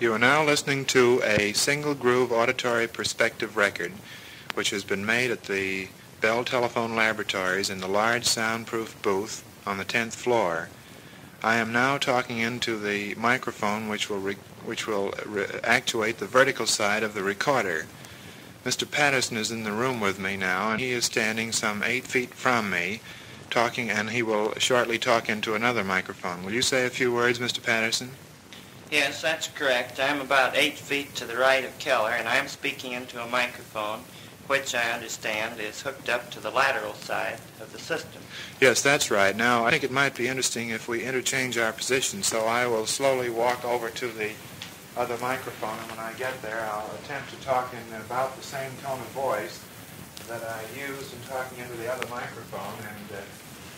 You are now listening to a single groove auditory perspective record, which has been made at the Bell Telephone Laboratories in the large soundproof booth on the 10th floor. I am now talking into the microphone which will, which will actuate the vertical side of the recorder. Mr. Patterson is in the room with me now, and he is standing some eight feet from me, talking, and he will shortly talk into another microphone. Will you say a few words, Mr. Patterson? Yes, that's correct. I'm about eight feet to the right of Keller, and I'm speaking into a microphone, which I understand is hooked up to the lateral side of the system. Yes, that's right. Now, I think it might be interesting if we interchange our positions, so I will slowly walk over to the other microphone, and when I get there, I'll attempt to talk in about the same tone of voice that I used in talking into the other microphone, and uh,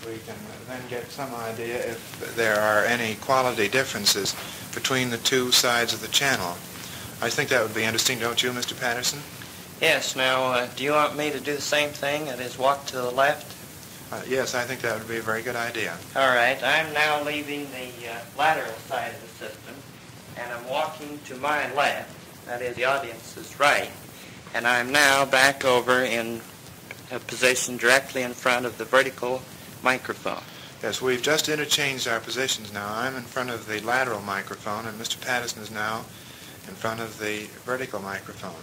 we can then get some idea if there are any quality differences between the two sides of the channel. I think that would be interesting, don't you, Mr. Patterson? Yes, now, uh, do you want me to do the same thing, that is walk to the left? Uh, yes, I think that would be a very good idea. All right, I'm now leaving the uh, lateral side of the system, and I'm walking to my left, that is the audience's right, and I'm now back over in a position directly in front of the vertical microphone. Yes, we've just interchanged our positions now. I'm in front of the lateral microphone, and Mr. Patterson is now in front of the vertical microphone.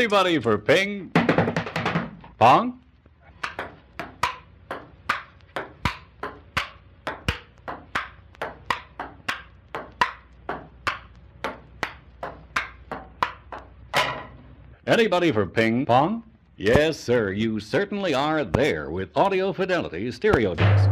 Anybody for ping? Pong? Anybody for ping pong? Yes, sir, you certainly are there with Audio Fidelity Stereo Disc.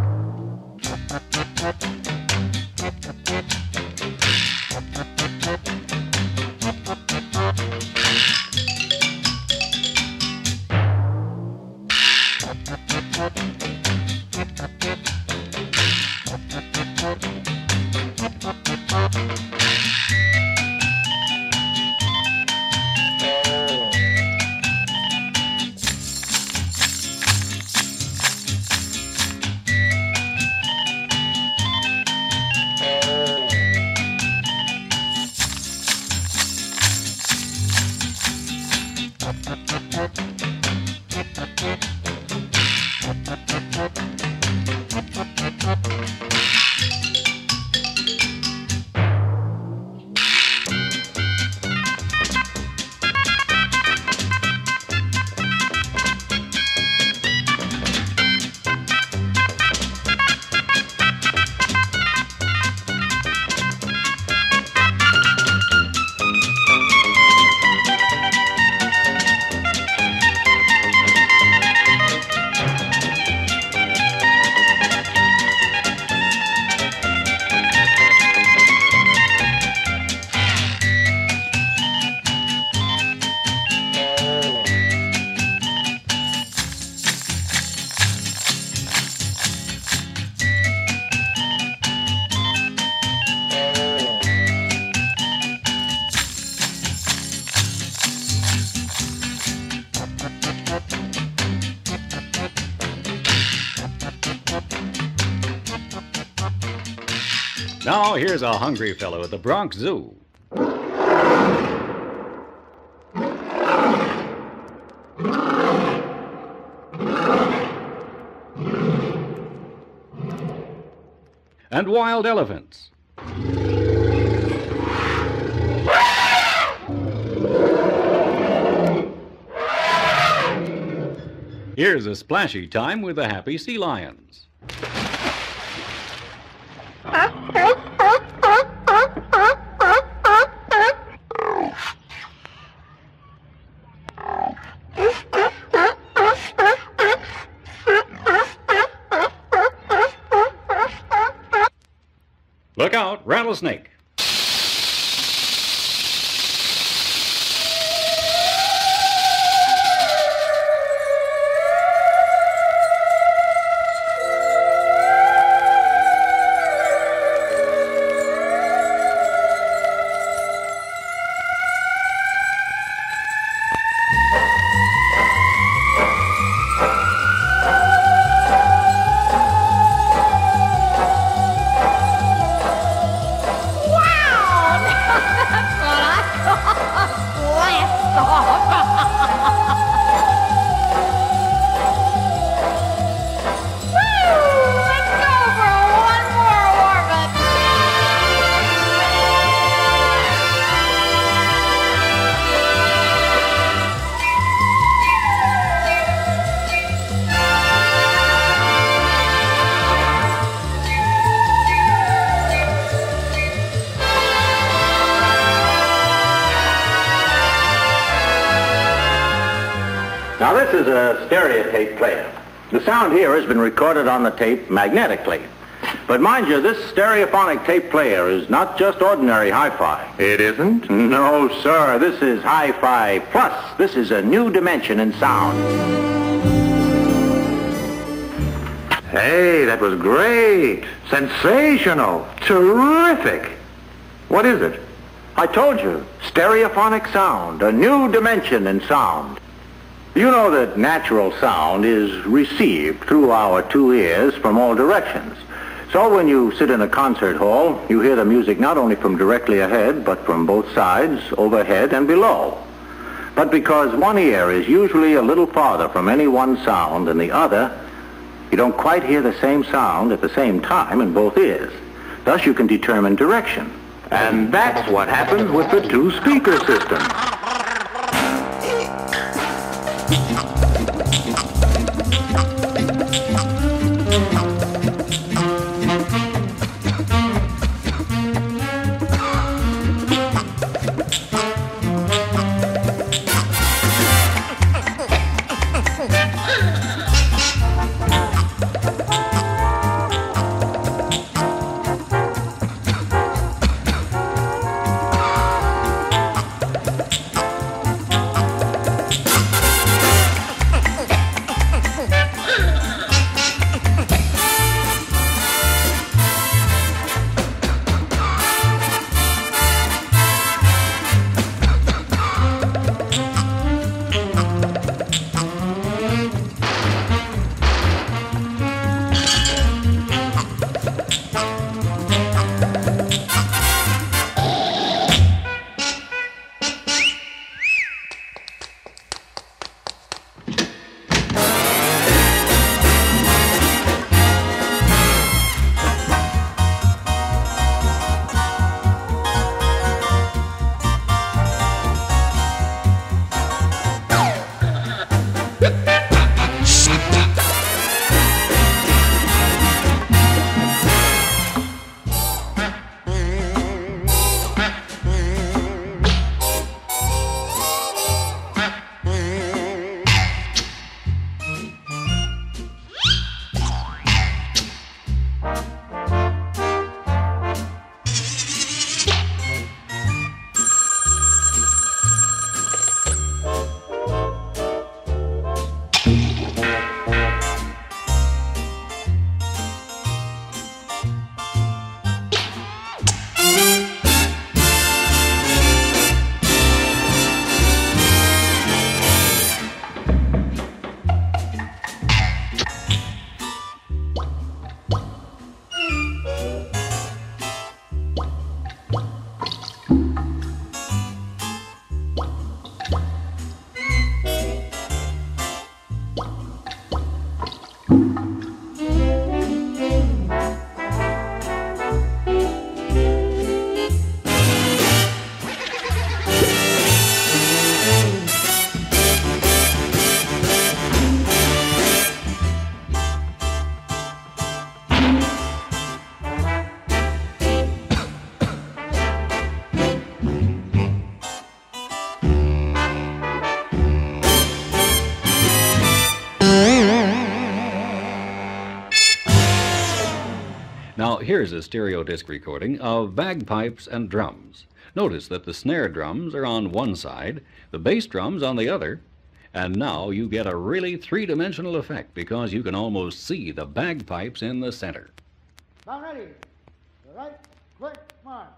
Now, here's a hungry fellow at the Bronx Zoo. And wild elephants. Here's a splashy time with the happy sea lions. Rattlesnake. Now, this is a stereotape player. The sound here has been recorded on the tape magnetically. But mind you, this stereophonic tape player is not just ordinary hi-fi. It isn't? No, sir. This is hi-fi plus. This is a new dimension in sound. Hey, that was great. Sensational. Terrific. What is it? I told you, stereophonic sound, a new dimension in sound. You know that natural sound is received through our two ears from all directions. So when you sit in a concert hall, you hear the music not only from directly ahead, but from both sides, overhead and below. But because one ear is usually a little farther from any one sound than the other, you don't quite hear the same sound at the same time in both ears. Thus you can determine direction. And that's what happens with the two-speaker system. Here's a stereo disc recording of bagpipes and drums. Notice that the snare drums are on one side, the bass drums on the other, and now you get a really three dimensional effect because you can almost see the bagpipes in the center. Now ready. Right, quick, march. There's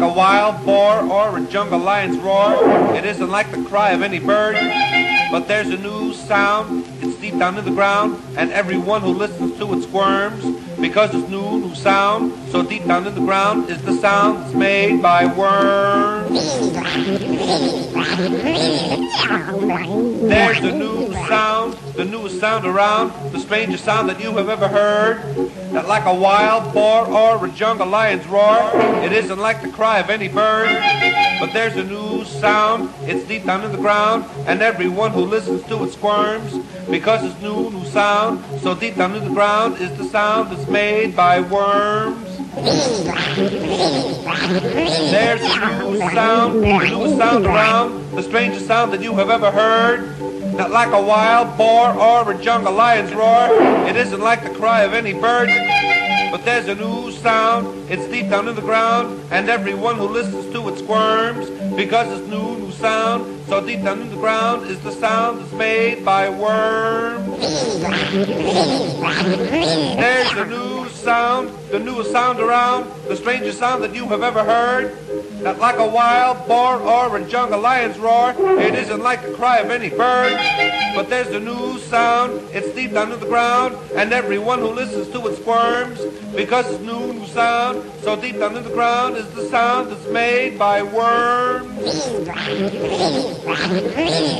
like a wild boar or a jungle lion's roar. It isn't like the cry of any bird. But there's a new sound, it's deep down in the ground, and everyone who listens to it squirms. Because it's new, new sound, so deep down in the ground is the sound that's made by worms. There's a new sound, the newest sound around, the strangest sound that you have ever heard. Not like a wild boar or a jungle lion's roar. It isn't like the cry of any bird. But there's a new sound, it's deep down in the ground, and everyone who listens to it squirms. Because it's new, new sound, so deep down in the ground is the sound that's made by worms. There's a new sound, the newest sound around, the strangest sound that you have ever heard. Not like a wild boar or a jungle lion's roar. It isn't like the cry of any bird. But there's a new sound, it's deep down in the ground, and everyone who listens to it squirms. Because it's new, new sound, so deep down in the ground is the sound that's made by worms. There's a new sound, the newest sound around, the strangest sound that you have ever heard. Not like a wild boar or a jungle lion's roar. It isn't like the cry of any bird. But there's a new sound, it's deep down in the ground, and everyone who listens to it squirms. Because it's new, new sound, so deep down in the ground is the sound that's made by worms.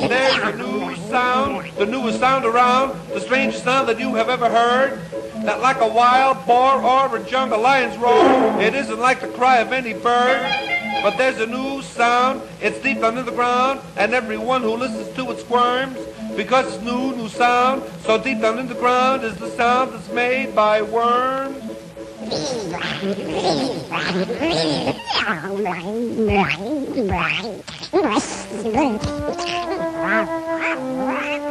There's a new sound, the newest sound around, the strangest sound that you have ever heard. that like a wild boar or a jungle lion's roar. It isn't like the cry of any bird. But there's a new sound, it's deep in the ground, and everyone who listens to it squirms. Because it's new, new sound, so deep down in the ground is the sound that's made by worms.